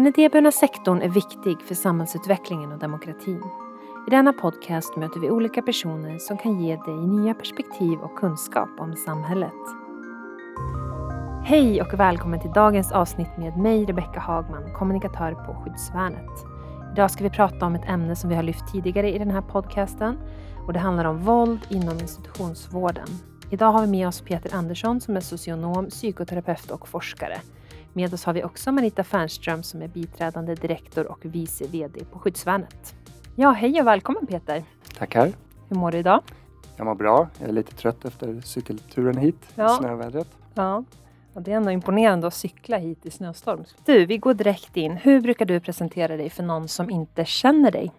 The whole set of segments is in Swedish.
Den idéburna sektorn är viktig för samhällsutvecklingen och demokratin. I denna podcast möter vi olika personer som kan ge dig nya perspektiv och kunskap om samhället. Hej och välkommen till dagens avsnitt med mig Rebecka Hagman, kommunikatör på Skyddsvärnet. Idag ska vi prata om ett ämne som vi har lyft tidigare i den här podcasten och det handlar om våld inom institutionsvården. Idag har vi med oss Peter Andersson som är socionom, psykoterapeut och forskare. Med oss har vi också Marita Fernström som är biträdande direktor och vice VD på Skyddsvärnet. Ja, hej och välkommen Peter! Tackar! Hur mår du idag? Jag mår bra. Jag är lite trött efter cykelturen hit Ja. snövädret. Ja. ja, det är ändå imponerande att cykla hit i snöstorm. Du, vi går direkt in. Hur brukar du presentera dig för någon som inte känner dig?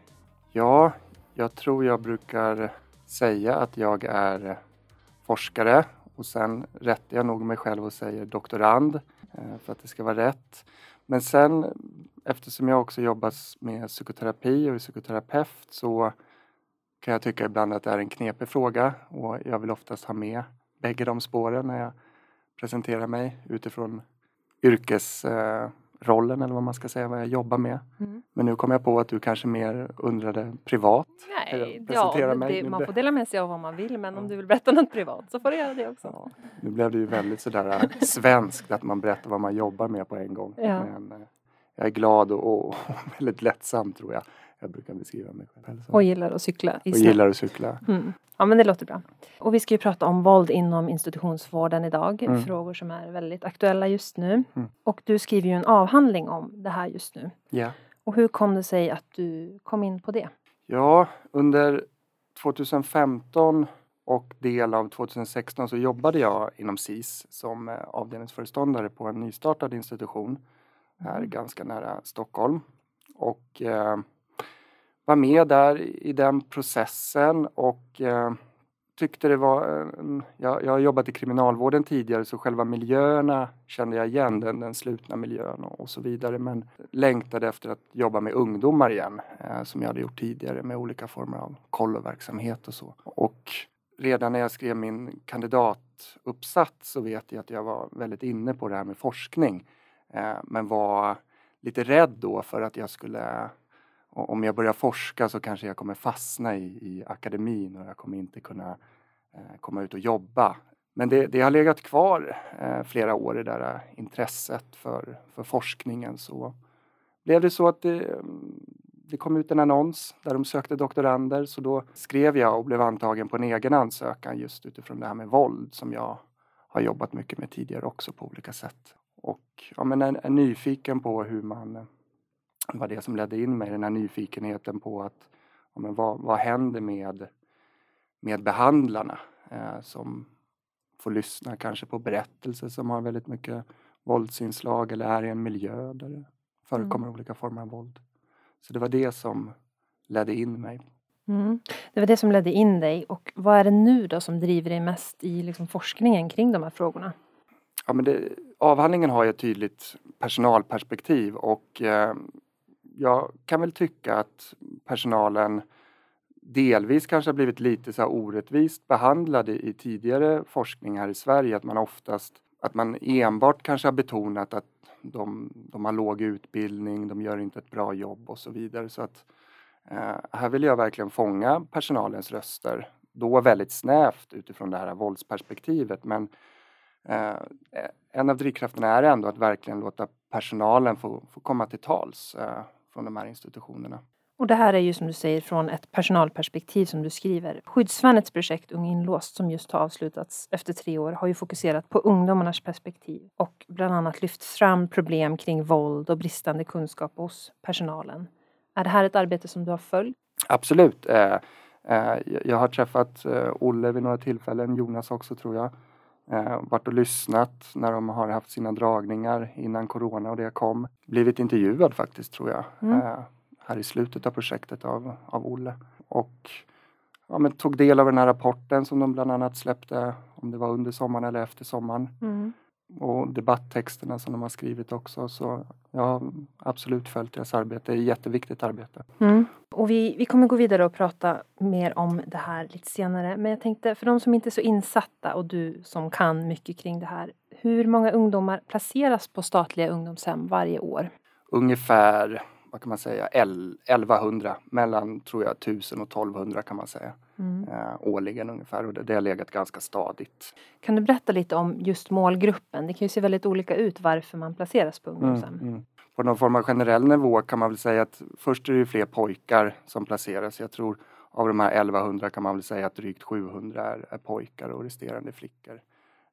Ja, jag tror jag brukar säga att jag är forskare och sen rättar jag nog mig själv och säger doktorand Eh, för att det ska vara rätt. Men sen eftersom jag också jobbar med psykoterapi och är psykoterapeut så kan jag tycka ibland att det är en knepig fråga och jag vill oftast ha med bägge de spåren när jag presenterar mig utifrån yrkes... Eh, yrkesrollen eller vad man ska säga, vad jag jobbar med. Mm. Men nu kom jag på att du kanske mer undrade privat. Nej, ja, det, man får dela med sig av vad man vill men om Ja. du vill berätta något privat så får du göra det också. Ja, nu blev det ju väldigt sådär äh, svenskt att man berättar vad man jobbar med på en gång. Ja. Men äh, jag är glad och, och väldigt lättsam tror jag. Jag brukar beskriva mig själv som. Och gillar att cykla och gillar att cykla. Mm. Ja men det låter bra. Och vi ska ju prata om våld inom institutionsvården idag. Mm. Frågor som är väldigt aktuella just nu. Mm. Och du skriver ju en avhandling om det här just nu. Ja. Och hur kom det sig att du kom in på det? ja, under 2015 och del av 2016 så jobbade jag inom SIS som eh, avdelningsföreståndare på en nystartad institution här Mm. ganska nära Stockholm. Och eh, var med där i den processen och eh, tyckte det var... En, jag, jag har jobbat i kriminalvården tidigare så själva miljöerna kände jag igen, den, den slutna miljön och, och så vidare. Men längtade efter att jobba med ungdomar igen eh, som jag hade gjort tidigare med olika former av kolloverksamhet och så. Och redan när jag skrev min kandidatuppsats så vet jag att jag var väldigt inne på det här med forskning. Eh, men var lite rädd då för att jag skulle om jag börjar forska så kanske jag kommer fastna i, i akademin och jag kommer inte kunna eh, komma ut och jobba. Men det, det har legat kvar eh, flera år det där intresset för, för forskningen. Så blev det så att det, mm, det kom ut en annons där de sökte doktorander så då skrev jag och blev antagen på en egen ansökan just utifrån det här med våld som jag har jobbat mycket med tidigare också på olika sätt. Och ja, men är, är nyfiken på hur man det var det som ledde in mig, den här nyfikenheten på att ja, men vad, vad händer med, med behandlarna eh, som får lyssna kanske på berättelser som har väldigt mycket våldsinslag eller är i en miljö där det förekommer olika former av våld. Så det var det som ledde in mig. Mm. Det var det som ledde in dig. Och vad är det nu då som driver dig mest i liksom forskningen kring de här frågorna? Ja, men det, avhandlingen har ju ett tydligt personalperspektiv och eh, jag kan väl tycka att personalen delvis kanske har blivit lite så orättvist behandlade i tidigare forskning här i Sverige. Att man oftast, att man enbart kanske har betonat att de, de har låg utbildning, de gör inte ett bra jobb och så vidare. Så att eh, här vill jag verkligen fånga personalens röster. Då väldigt snävt utifrån det här våldsperspektivet men Eh, en av drivkrafterna är ändå att verkligen låta personalen få, få komma till tals eh, från de här institutionerna. Och det här är ju som du säger från ett personalperspektiv som du skriver. Skyddsvärnets projekt Ung inlåst som just har avslutats efter tre år har ju fokuserat på ungdomarnas perspektiv och bland annat lyft fram problem kring våld och bristande kunskap hos personalen. Är det här ett arbete som du har följt? Absolut. Eh, eh, jag- har träffat eh, Olle vid några tillfällen, Jonas också tror jag. Eh, varit och lyssnat när de har haft sina dragningar innan corona och det kom. Blivit intervjuad faktiskt tror jag. Mm. Eh, här i slutet av projektet av, av Olle. Och ja, men tog del av den här rapporten som de bland annat släppte om det var under sommaren eller efter sommaren. och debatttexterna som de har skrivit också. Så jag har absolut följt deras arbete. Det är ett jätteviktigt arbete. Mm. Och vi, vi kommer gå vidare och prata mer om det här lite senare. Men jag tänkte, för de som inte är så insatta och du som kan mycket kring det här. Hur många ungdomar placeras på statliga ungdomshem varje år? ungefär, vad kan man säga, 1100, mellan tror jag 1000 och 1200 kan man säga. Mm. Eh, årligen ungefär och det, det har legat ganska stadigt. Kan du berätta lite om just målgruppen? Det kan ju se väldigt olika ut varför man placeras på ungdomshem. Mm, mm. På någon form av generell nivå kan man väl säga att först är det fler pojkar som placeras. Jag tror av de här 1100 kan man väl säga att drygt 700 är, är pojkar och resterande flickor.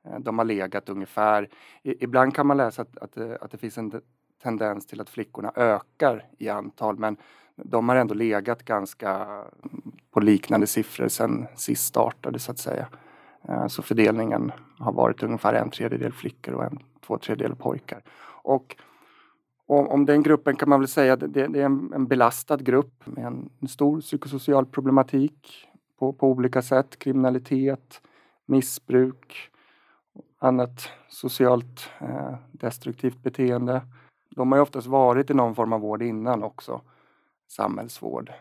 Eh, de har legat ungefär, ibland kan man läsa att, att, det, att det finns en tendens till att flickorna ökar i antal men de har ändå legat ganska mm, på liknande siffror sedan sist startade så att säga. Eh, så fördelningen har varit ungefär en tredjedel flickor och en två tredjedel pojkar. Och om den gruppen kan man väl säga att det, är en, belastad grupp med en stor psykosocial problematik på, på olika sätt. Kriminalitet, missbruk, annat socialt eh, destruktivt beteende. De har ju oftast varit i någon form av vård innan också. Samhällsvård,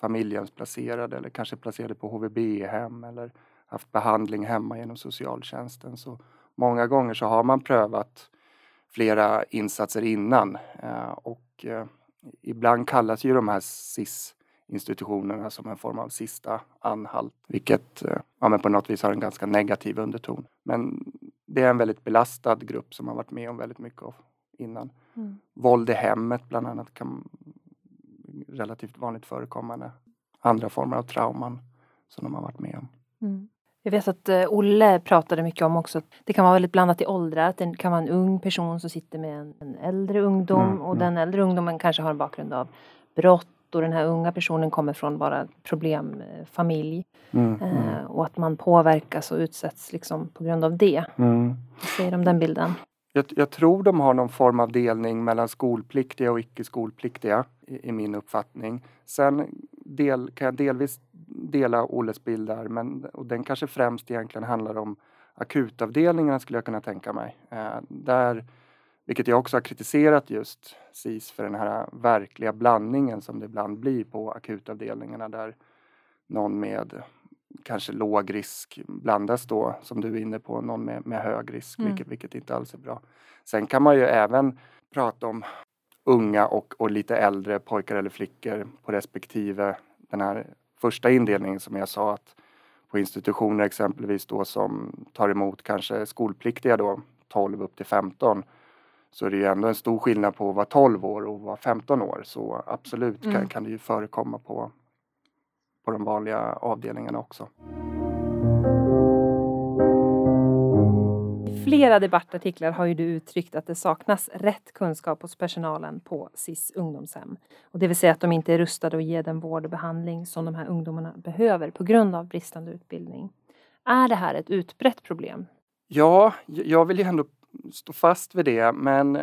familjehemsplacerade eller kanske placerade på HVB-hem eller haft behandling hemma genom socialtjänsten. Så många gånger så har man prövat flera insatser innan eh, och eh, ibland kallas ju de här SIS institutionerna som en form av sista anhalt, vilket eh, ja, på något vis har en ganska negativ underton. Men det är en väldigt belastad grupp som har varit med om väldigt mycket av innan. Mm. Våld i hemmet bland annat kan relativt vanligt förekommande. Andra former av trauman som de har varit med om. Mm. Jag vet att uh, Olle pratade mycket om också att det kan vara väldigt blandat i åldrar. Att det kan vara en ung person som sitter med en, en äldre ungdom mm, och mm. den äldre ungdomen kanske har en bakgrund av brott och den här unga personen kommer från bara problemfamilj. Mm, uh, och att man påverkas och utsätts liksom på grund av det. Mm. Vad säger om den bilden? Jag, jag, tror de har någon form av delning mellan skolpliktiga och icke skolpliktiga i, i min uppfattning. Sen del, kan jag delvis dela Olles bild där men och den kanske främst egentligen handlar om akutavdelningarna skulle jag kunna tänka mig. Eh, där, vilket jag också har kritiserat just SIS för den här verkliga blandningen som det ibland blir på akutavdelningarna där någon med kanske låg risk blandas då som du är inne på, någon med, med hög risk mm. vilket, vilket inte alls är bra. Sen kan man ju även prata om unga och, och lite äldre pojkar eller flickor på respektive den här första indelningen som jag sa att på institutioner exempelvis då som tar emot kanske skolpliktiga då 12 upp till 15 så är det ju ändå en stor skillnad på att vara 12 år och vara 15 år så absolut mm. kan, kan det ju förekomma på, på de vanliga avdelningarna också. Flera debattartiklar har ju du uttryckt att det saknas rätt kunskap hos personalen på SIS ungdomshem. Och det vill säga att de inte är rustade att ge den vård och behandling som de här ungdomarna behöver på grund av bristande utbildning. Är det här ett utbrett problem? Ja, jag vill ju ändå stå fast vid det men eh,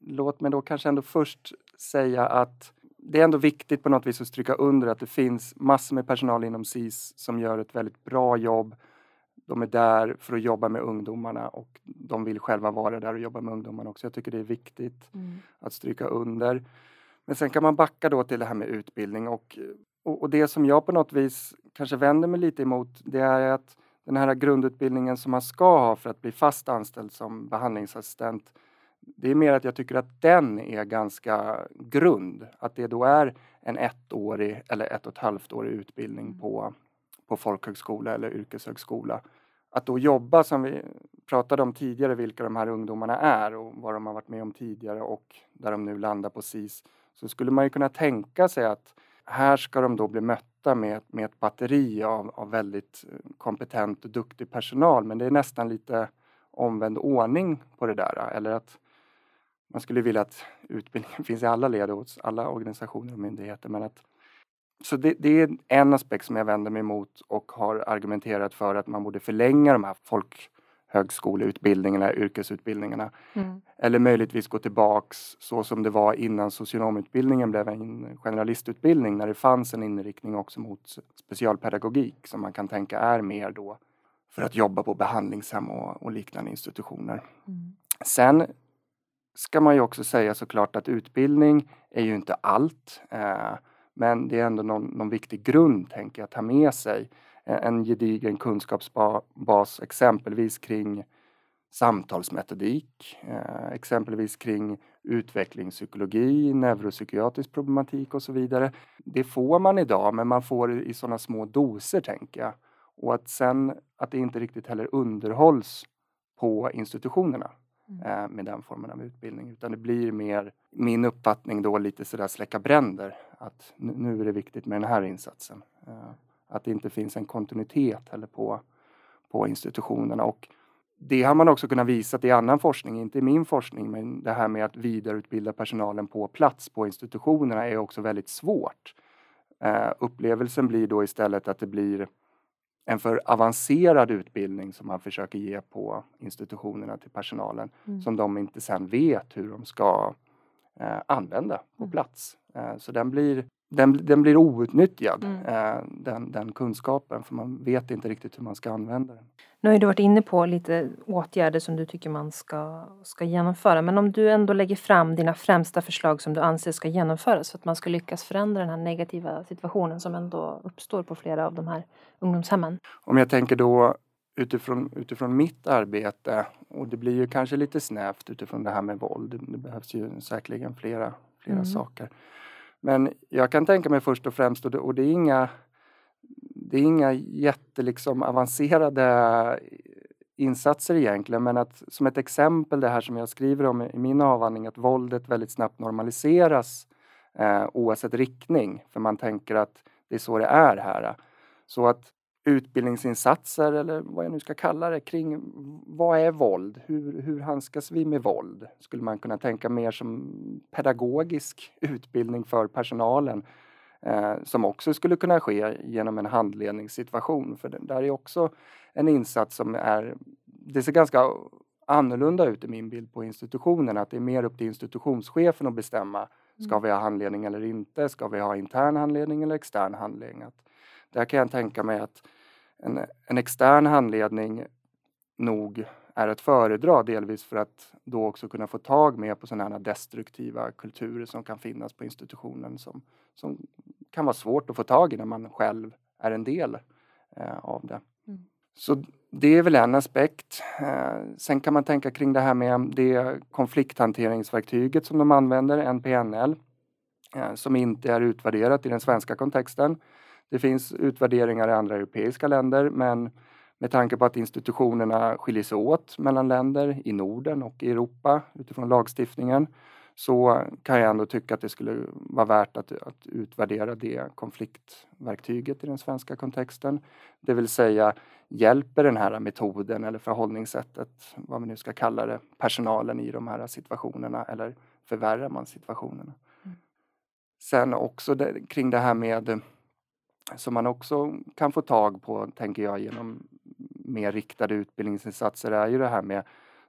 låt mig då kanske ändå först säga att det är ändå viktigt på något vis att stryka under att det finns massor med personal inom SIS som gör ett väldigt bra jobb de är där för att jobba med ungdomarna och de vill själva vara där och jobba med ungdomarna också. Jag tycker det är viktigt mm. att stryka under. Men sen kan man backa då till det här med utbildning och, och, och, det som jag på något vis kanske vänder mig lite emot det är att den här grundutbildningen som man ska ha för att bli fast anställd som behandlingsassistent det är mer att jag tycker att den är ganska grund. Att det då är en ettårig eller ett och ett halvt årig utbildning mm. på på folkhögskola eller yrkeshögskola. Att då jobba som vi pratade om tidigare, vilka de här ungdomarna är och vad de har varit med om tidigare och där de nu landar på SIS, så skulle man ju kunna tänka sig att här ska de då bli mötta med, med ett batteri av, av väldigt eh, kompetent och duktig personal, men det är nästan lite omvänd ordning på det där. Eller att man skulle vilja att utbildningen finns i alla led hos alla organisationer och myndigheter, men att så det, det, är en aspekt som jag vänder mig emot och har argumenterat för att man borde förlänga de här folkhögskoleutbildningarna, yrkesutbildningarna. Mm. Eller möjligtvis gå tillbaks så som det var innan socionomutbildningen blev en generalistutbildning när det fanns en inriktning också mot specialpedagogik som man kan tänka är mer då för att jobba på behandlingshem och, och liknande institutioner. Mm. Sen ska man ju också säga såklart att utbildning är ju inte allt. Eh, men det är ändå någon, någon viktig grund, tänker jag, att ta med sig. En gedigen kunskapsbas exempelvis kring samtalsmetodik, eh, exempelvis kring utvecklingspsykologi, neuropsykiatrisk problematik och så vidare. Det får man idag, men man får det i sådana små doser, tänker jag. Och att sen att det inte riktigt heller underhålls på institutionerna mm. Eh, med den formen av utbildning, utan det blir mer, min uppfattning då, lite sådär släcka bränder. Att nu är det viktigt med den här insatsen. Eh, att det inte finns en kontinuitet heller på, på institutionerna. Och det har man också kunnat visa i annan forskning, inte i min forskning, men det här med att vidareutbilda personalen på plats på institutionerna är också väldigt svårt. Uh, upplevelsen blir då istället att det blir en för avancerad utbildning som man försöker ge på institutionerna till personalen mm. som de inte sen vet hur de ska uh, använda på mm. plats. Uh, så den blir den, den blir outnyttjad, mm. eh, den, den, kunskapen, för man vet inte riktigt hur man ska använda den. Nu har du varit inne på lite åtgärder som du tycker man ska, ska genomföra, men om du ändå lägger fram dina främsta förslag som du anser ska genomföras för att man ska lyckas förändra den här negativa situationen som ändå uppstår på flera av de här ungdomshemmen? Om jag tänker då utifrån, utifrån mitt arbete, och det blir ju kanske lite snävt utifrån det här med våld, det behövs ju säkerligen flera, flera mm. saker. Men jag kan tänka mig först och främst, och det, och det är inga, det är inga jätte liksom avancerade insatser egentligen, men att som ett exempel det här som jag skriver om i min avhandling, att våldet väldigt snabbt normaliseras eh, oavsett riktning, för man tänker att det är så det är här. Så att utbildningsinsatser eller vad jag nu ska kalla det kring vad är våld? Hur, hur handskas vi med våld? Skulle man kunna tänka mer som pedagogisk utbildning för personalen eh, som också skulle kunna ske genom en handledningssituation. För det, där är också en insats som är, det ser ganska annorlunda ut i min bild på institutionen, att det är mer upp till institutionschefen att bestämma. Ska mm. vi ha handledning eller inte? Ska vi ha intern handledning eller extern handledning? Att där kan jag tänka mig att en, en extern handledning nog är att föredra delvis för att då också kunna få tag med på sådana här destruktiva kulturer som kan finnas på institutionen som, som kan vara svårt att få tag i när man själv är en del eh, av det. Mm. Så det är väl en aspekt. Eh, sen kan man tänka kring det här med det konflikthanteringsverktyget som de använder, NPNL, eh, som inte är utvärderat i den svenska kontexten. Det finns utvärderingar i andra europeiska länder men med tanke på att institutionerna skiljer sig åt mellan länder i Norden och i Europa utifrån lagstiftningen så kan jag ändå tycka att det skulle vara värt att, att utvärdera det konfliktverktyget i den svenska kontexten. Det vill säga, hjälper den här metoden eller förhållningssättet, vad vi nu ska kalla det, personalen i de här situationerna eller förvärrar man situationerna? Mm. Sen också det, kring det här med som man också kan få tag på, tänker jag, genom mer riktade utbildningsinsatser är ju det här med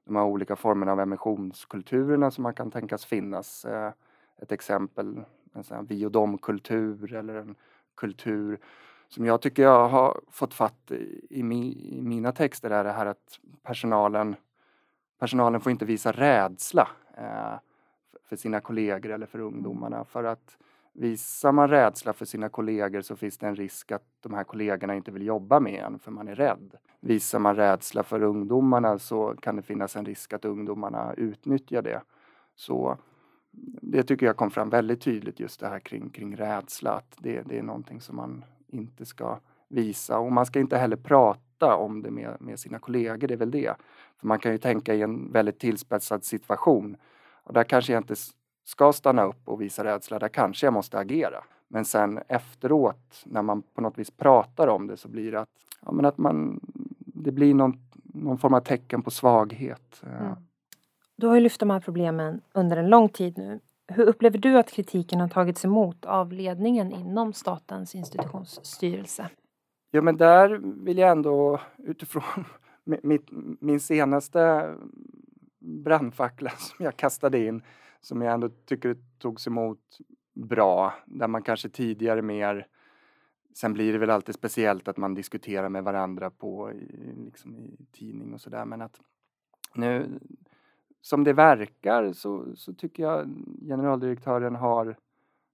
de här olika formerna av emissionskulturerna som man kan tänkas finnas. Eh, ett exempel, en vi och dom-kultur eller en kultur som jag tycker jag har fått fatt i, i, mina texter är det här att personalen, personalen får inte visa rädsla eh, för sina kollegor eller för ungdomarna för att Visar man rädsla för sina kollegor så finns det en risk att de här kollegorna inte vill jobba med en för man är rädd. Visar man rädsla för ungdomarna så kan det finnas en risk att ungdomarna utnyttjar det. Så det tycker jag kom fram väldigt tydligt just det här kring, kring rädsla, att det, det är någonting som man inte ska visa och man ska inte heller prata om det med, med sina kollegor, det är väl det. För man kan ju tänka i en väldigt tillspetsad situation och där kanske jag inte ska stanna upp och visa rädsla, där kanske jag måste agera. Men sen efteråt, när man på något vis pratar om det, så blir det att, ja, men att man, det blir någon, någon form av tecken på svaghet. Mm. Du har ju lyft de här problemen under en lång tid nu. Hur upplever du att kritiken har tagits emot av ledningen inom Statens institutionsstyrelse? Ja, men där vill jag ändå utifrån mitt, min senaste brandfackla som jag kastade in som jag ändå tycker togs emot bra. Där man kanske tidigare mer Sen blir det väl alltid speciellt att man diskuterar med varandra på liksom i tidning och sådär men att nu som det verkar så, så tycker jag generaldirektören har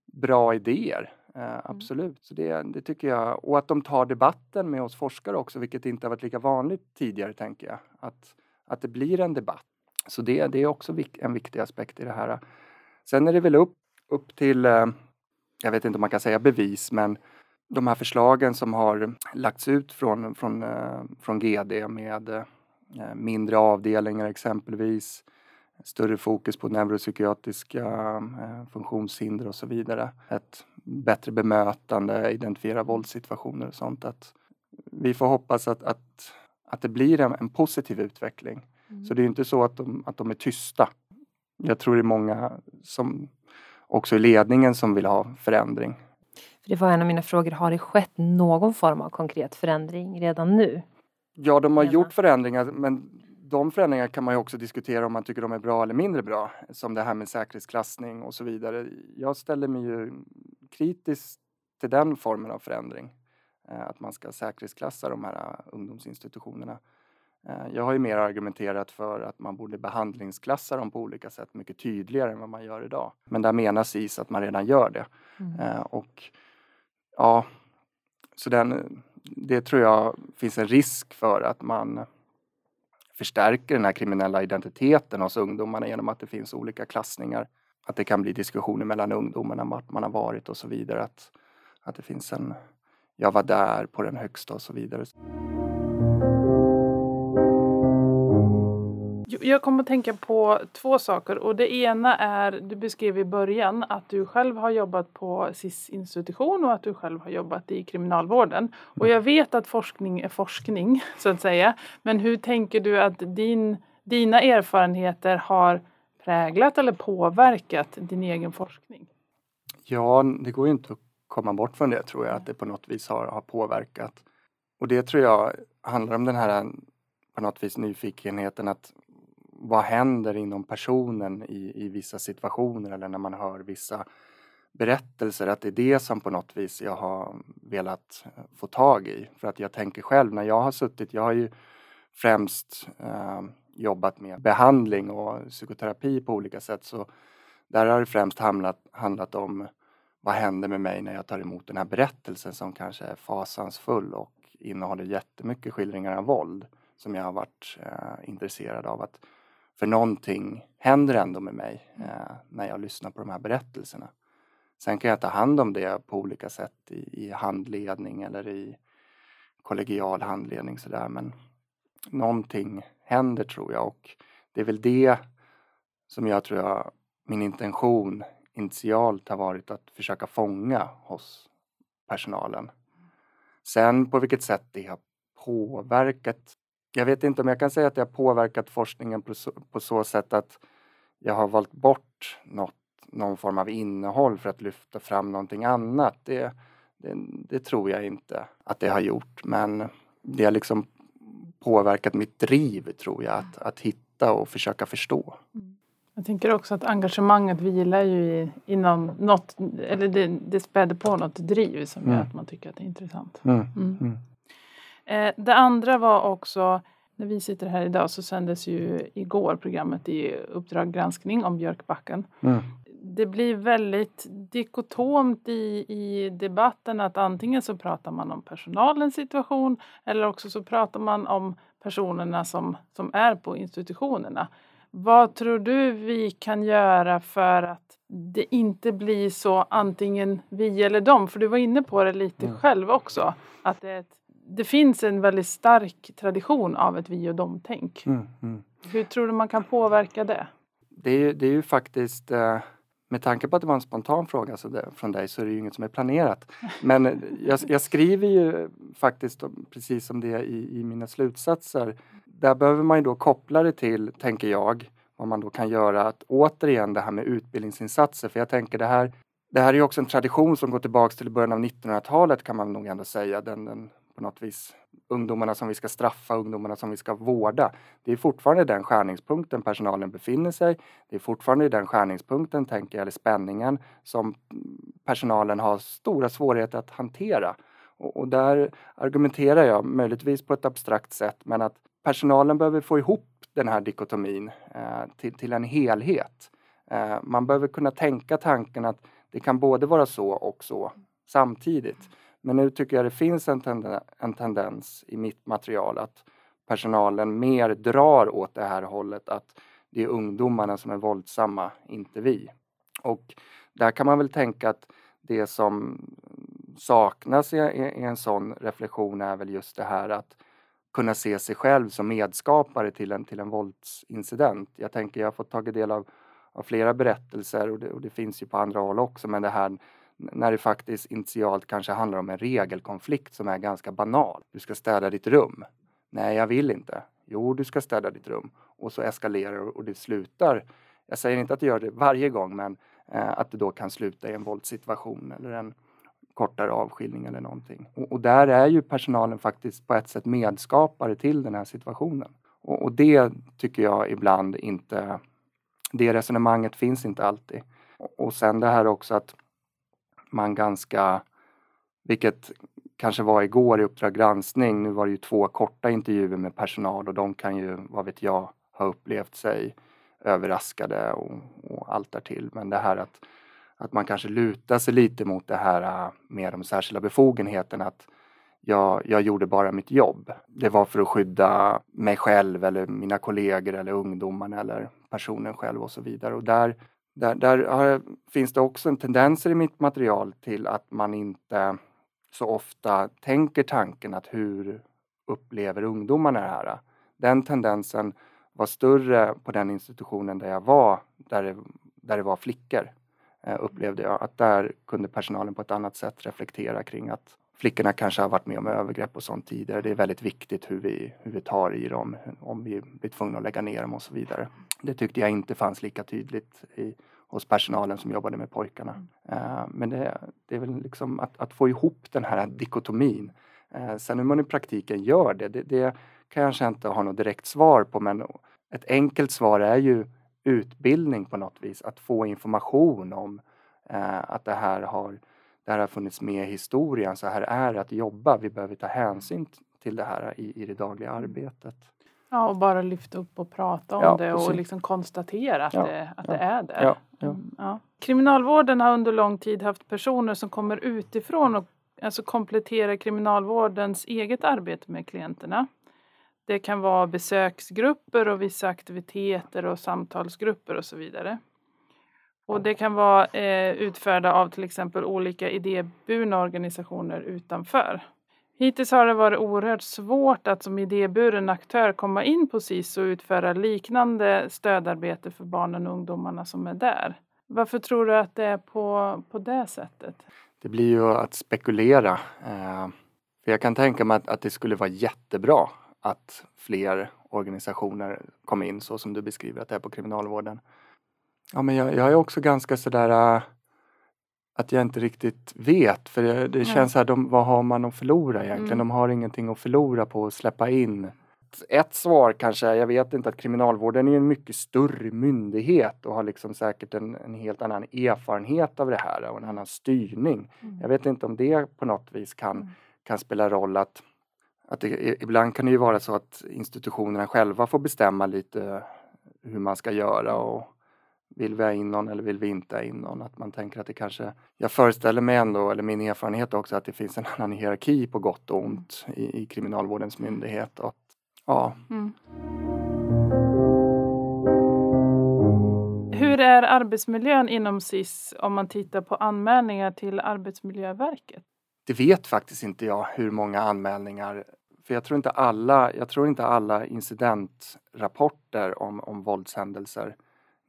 bra idéer. Eh, mm. absolut, mm. så det, det tycker jag. Och att de tar debatten med oss forskare också, vilket inte har varit lika vanligt tidigare tänker jag. Att att det blir en debatt. Så det, det är också en viktig aspekt i det här. Sen är det väl upp, upp till, eh, jag vet inte om man kan säga bevis, men de här förslagen som har lagts ut från, från, eh, från GD med eh, mindre avdelningar exempelvis, större fokus på neuropsykiatriska funktionshinder och så vidare. Ett bättre bemötande, identifiera våldssituationer och sånt. Att vi får hoppas att, att, att det blir en, en positiv utveckling. Mm. Så det är inte så att de, att de är tysta. Jag tror det är många som också i ledningen som vill ha förändring. det var en av mina frågor, har det skett någon form av konkret förändring redan nu? Ja, de har redan. gjort förändringar men de förändringarna kan man ju också diskutera om man tycker de är bra eller mindre bra. Som det här med säkerhetsklassning och så vidare. Jag ställer mig ju kritisk till den formen av förändring. Eh, att man ska säkerhetsklassa de här eh, ungdomsinstitutionerna. Eh, jag har ju mer argumenterat för att man borde behandlingsklassa dem på olika sätt mycket tydligare än vad man gör idag. Men där menar SIS att man redan gör det. Mm. Och ja, så den, det tror jag finns en risk för att man förstärker den här kriminella identiteten hos ungdomarna genom att det finns olika klassningar. Att det kan bli diskussioner mellan ungdomarna om vart man har varit och så vidare. Att, att det finns en jag var där på den högsta och så vidare. Jag kom att tänka på två saker och det ena är, du beskrev i början att du själv har jobbat på SIS institution och att du själv har jobbat i kriminalvården. Och jag vet att forskning är forskning så att säga. Men hur tänker du att din, dina erfarenheter har präglat eller påverkat din egen forskning? Ja, det går ju inte att komma bort från det tror jag, att det på något vis har, har påverkat. Och det tror jag handlar om den här på något vis nyfikenheten att vad händer inom personen i, i vissa situationer eller när man hör vissa berättelser, att det är det som på något vis jag har velat eh, få tag i. För att jag tänker själv när jag har suttit, jag har ju främst eh, jobbat med behandling och psykoterapi på olika sätt så där har det främst handlat, handlat om vad händer med mig när jag tar emot den här berättelsen som kanske är fasansfull och innehåller jättemycket skildringar av våld som jag har varit eh, intresserad av. att för någonting händer ändå med mig eh, när jag lyssnar på de här berättelserna. Sen kan jag ta hand om det på olika sätt i, i handledning eller i kollegial handledning sådär men någonting händer tror jag och det är väl det som jag tror jag, min intention initialt har varit att försöka fånga hos personalen. Sen på vilket sätt det har påverkat. Jag vet inte om jag kan säga att har påverkat forskningen på så, på så sätt att jag har valt bort något, någon form av innehåll för att lyfta fram någonting annat. Det, det, det tror jag inte att det har gjort men det har liksom påverkat mitt driv tror jag att, att hitta och försöka förstå. Mm. Jag tänker också att engagemanget vilar ju i, inom något, eller det, det späder på något driv som mm. gör att man tycker att det är intressant. Mm. Eh, det andra var också, när vi sitter här idag så sändes ju igår programmet i Uppdrag granskning om Björkbacken. Mm. Det blir väldigt dikotomt i, i debatten att antingen så pratar man om personalens situation eller också så pratar man om personerna som, som är på institutionerna. Vad tror du vi kan göra för att det inte blir så antingen vi eller dem? För du var inne på det lite mm. själv också. Att det, det, finns en väldigt stark tradition av ett vi och dem-tänk. Mm, mm. Hur tror du man kan påverka det? Det är, det är ju faktiskt eh, med tanke på att det var en spontan fråga så det, från dig så är det ju inget som är planerat. Men jag, jag skriver ju faktiskt precis som det i, i mina slutsatser där behöver man ju då koppla det till, tänker jag, vad man då kan göra att återigen det här med utbildningsinsatser. För jag tänker det här, det här är också en tradition som går tillbaks till början av 1900-talet kan man nog ändå säga. Den, den, på något vis ungdomarna som vi ska straffa, ungdomarna som vi ska vårda. Det är fortfarande den skärningspunkten personalen befinner sig. Det är fortfarande den skärningspunkten, tänker jag, eller spänningen som personalen har stora svårigheter att hantera. Och, och där argumenterar jag, möjligtvis på ett abstrakt sätt, men att personalen behöver få ihop den här dikotomin eh, till, till en helhet. Eh, man behöver kunna tänka tanken att det kan både vara så och så samtidigt. Men nu tycker jag det finns en, tenden, en tendens i mitt material att personalen mer drar åt det här hållet att det är ungdomarna som är våldsamma, inte vi. Och där kan man väl tänka att det som saknas i, i en sån reflektion är väl just det här att kunna se sig själv som medskapare till en, till en våldsincident. Jag tänker, jag har fått tagit del av, av flera berättelser och det, och det finns ju på andra håll också, men det här när det faktiskt initialt kanske handlar om en regelkonflikt som är ganska banal. Du ska städa ditt rum. Nej, jag vill inte. Jo, du ska städa ditt rum. Och så eskalerar och det slutar. Jag säger inte att du gör det varje gång, men eh, att det då kan sluta i en våldssituation eller en kortare avskiljning eller någonting. Och, och, där är ju personalen faktiskt på ett sätt medskapare till den här situationen. Och, och det tycker jag ibland inte, det resonemanget finns inte alltid. Och, och sen det här också att man ganska, vilket kanske var igår i Uppdrag granskning, nu var det ju två korta intervjuer med personal och de kan ju, vad vet jag, ha upplevt sig överraskade och, och allt därtill. Men det här att, att man kanske lutar sig lite mot det här äh, med de särskilda befogenheterna att jag, jag gjorde bara mitt jobb. Det var för att skydda mig själv eller mina kollegor eller ungdomarna eller personen själv och så vidare. Och där där, där har, finns det också en tendenser i mitt material till att man inte så ofta tänker tanken att hur upplever ungdomarna det här? Den tendensen var större på den institutionen där jag var, där det, där det var flickor, eh, upplevde jag. Att där kunde personalen på ett annat sätt reflektera kring att flickorna kanske har varit med om övergrepp och sånt tidigare. Det är väldigt viktigt hur vi, hur vi tar i dem, om vi blir tvungna att lägga ner dem och så vidare. Det tyckte jag inte fanns lika tydligt i, hos personalen som jobbade med pojkarna. Uh, men det, det, är väl liksom att, att, få ihop den här dikotomin. Uh, sen hur man i praktiken gör det, det, det kan jag kanske inte ha något direkt svar på men ett enkelt svar är ju utbildning på något vis. Att få information om uh, att det här har det här har funnits med i historien, så här är det att jobba. Vi behöver ta hänsyn till det här i, i det dagliga arbetet. Ja, och bara lyfta upp och prata om ja, det och liksom konstatera att, ja, det, att ja, det är det. Mm, Kriminalvården har under lång tid haft personer som kommer utifrån och alltså kompletterar kriminalvårdens eget arbete med klienterna. Det kan vara besöksgrupper och vissa aktiviteter och samtalsgrupper och så vidare. Och det kan vara eh, utförda av till exempel olika idéburna organisationer utanför. Hittills har det varit oerhört svårt att som idéburen aktör komma in på SIS och utföra liknande stödarbete för barnen och ungdomarna som är där. Varför tror du att det är på, på det sättet? Det blir ju att spekulera. Eh, för jag kan tänka mig att, att det skulle vara jättebra att fler organisationer kom in så som du beskriver att det är på kriminalvården. Ja, men jag, jag är också ganska sådär äh, att jag inte riktigt vet. För det, det känns så här, de, vad har man att förlora egentligen? Mm. De har ingenting att förlora på att släppa in. Ett svar kanske, jag vet inte, att kriminalvården är en mycket större myndighet och har liksom säkert en, en helt annan erfarenhet av det här och en annan styrning. Mm. Jag vet inte om det på något vis kan, mm. kan spela roll att, att det, ibland kan det ju vara så att institutionerna själva får bestämma lite hur man ska göra och vill vi ha in någon eller vill vi inte ha in någon? Att man tänker att det kanske, jag föreställer mig ändå, eller min erfarenhet också, att det finns en annan hierarki på gott och ont i, i kriminalvårdens myndighet. Och, ja. Mm. Hur är arbetsmiljön inom SIS om man tittar på anmälningar till Arbetsmiljöverket? Det vet faktiskt inte jag hur många anmälningar för jag tror inte alla, jag tror inte alla incidentrapporter om, om våldshändelser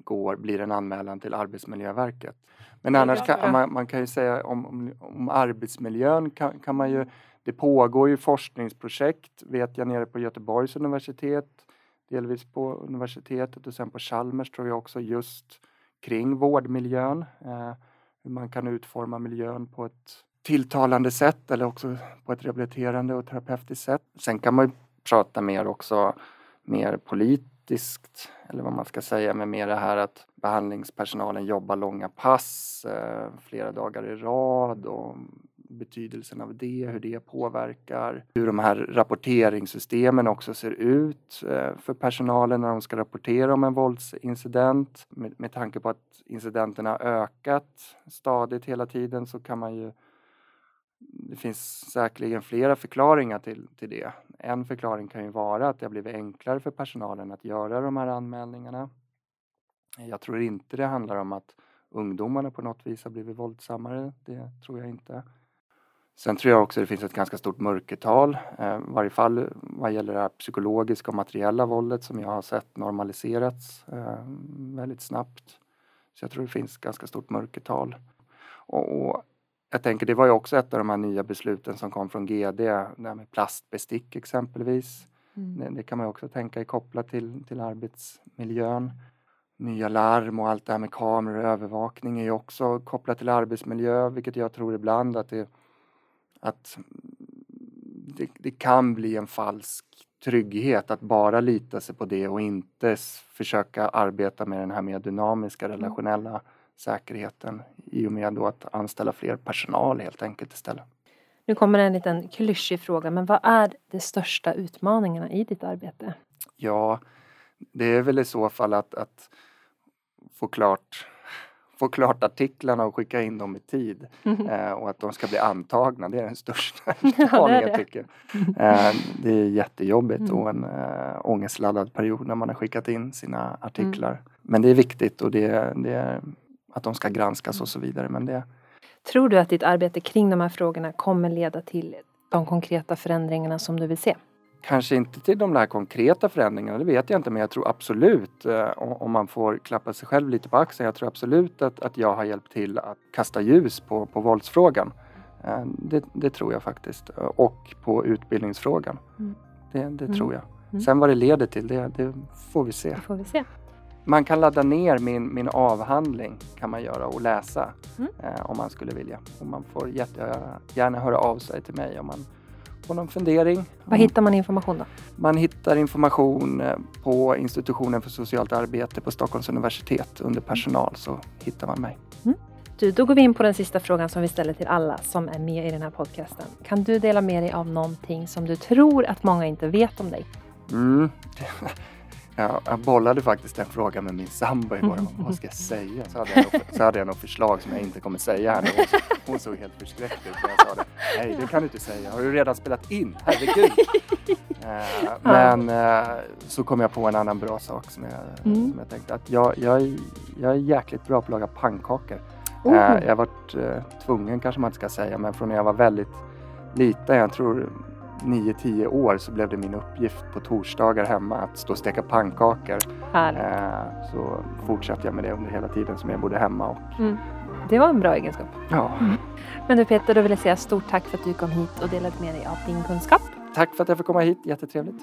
går, blir en anmälan till Arbetsmiljöverket. Men annars kan man, man kan ju säga om, om, om arbetsmiljön kan, kan, man ju, det pågår ju forskningsprojekt vet jag nere på Göteborgs universitet, delvis på universitetet och sen på Chalmers tror jag också just kring vårdmiljön. Eh, hur man kan utforma miljön på ett tilltalande sätt eller också på ett rehabiliterande och terapeutiskt sätt. Sen kan man ju prata mer också mer polit praktiskt, eller vad man ska säga, med mer det här att behandlingspersonalen jobbar långa pass eh, flera dagar i rad och betydelsen av det, hur det påverkar, hur de här rapporteringssystemen också ser ut eh, för personalen när de ska rapportera om en våldsincident. Med, med tanke på att incidenterna har ökat stadigt hela tiden så kan man ju det finns säkerligen flera förklaringar till, till det. En förklaring kan ju vara att det har blivit enklare för personalen att göra de här anmälningarna. Jag tror inte det handlar om att ungdomarna på något vis har blivit våldsammare. Det tror jag inte. Sen tror jag också det finns ett ganska stort mörkertal, eh, i varje fall vad gäller det här psykologiska och materiella våldet som jag har sett normaliserats eh, väldigt snabbt. Så jag tror det finns ganska stort mörkertal. Och, och jag tänker det var ju också ett av de här nya besluten som kom från GD, det här med plastbestick exempelvis. Mm. Det, det, kan man också tänka är kopplat till, till arbetsmiljön. Nya larm och allt det här med kameror och övervakning är ju också kopplat till arbetsmiljö, vilket jag tror ibland att det, att det, det kan bli en falsk trygghet att bara lita sig på det och inte försöka arbeta med den här mer dynamiska mm. relationella säkerheten i och med då att anställa fler personal helt enkelt istället. Nu kommer en liten klyschig fråga, men vad är de största utmaningarna i ditt arbete? Ja, det är väl i så fall att, att få klart få klart artiklarna och skicka in dem i tid. Mm. Eh, och att de ska bli antagna, det är den största utmaningen jag tycker. Eh, det är jättejobbigt mm. och en eh, ångestladdad period när man har skickat in sina artiklar. Mm. Men det är viktigt och det, det är att de ska granskas och så vidare. Men det... Tror du att ditt arbete kring de här frågorna kommer leda till de konkreta förändringarna som du vill se? Kanske inte till de där konkreta förändringarna, det vet jag inte, men jag tror absolut, eh, om man får klappa sig själv lite på axeln, jag tror absolut att, att jag har hjälpt till att kasta ljus på, på våldsfrågan. Eh, det, det tror jag faktiskt. Och på utbildningsfrågan. Mm. Det, det mm. tror jag. Mm. Sen vad det leder till, det, det får vi se. Det får vi se. Man kan ladda ner min, min avhandling kan man göra och läsa mm. eh, om man skulle vilja. Och man får jättegärna höra av sig till mig om man får någon fundering. Var hittar man information då? Man hittar information eh, på institutionen för socialt arbete på Stockholms universitet under personal så hittar man mig. Mm. Du, då går vi in på den sista frågan som vi ställer till alla som är med i den här podcasten. Kan du dela med dig av någonting som du tror att många inte vet om dig? Mm. Jag, jag bollade faktiskt den frågan med min sambo igår. Vad ska jag säga? Så hade, jag något, så hade jag något förslag som jag inte kommer säga här nu. Hon, hon såg helt förskräckt ut när jag sa det. Nej, det kan du inte säga. Har du redan spelat in? Herregud! eh, men eh, så kom jag på en annan bra sak som jag, mm. som jag tänkte att jag, jag, jag är jäkligt bra på att laga pannkakor. Oh. Eh, jag har varit tvungen kanske man inte ska säga, men från när jag var väldigt liten, jag tror 9-10 år så blev det min uppgift på torsdagar hemma att stå och steka pannkakor. Eh, så fortsatte jag med det under hela tiden som jag bodde hemma. Och... Mm. Det var en bra egenskap. Ja. Mm. Men du Peter, då vill jag säga stort tack för att du kom hit och delade med dig av din kunskap. Tack för att jag fick komma hit, jättetrevligt.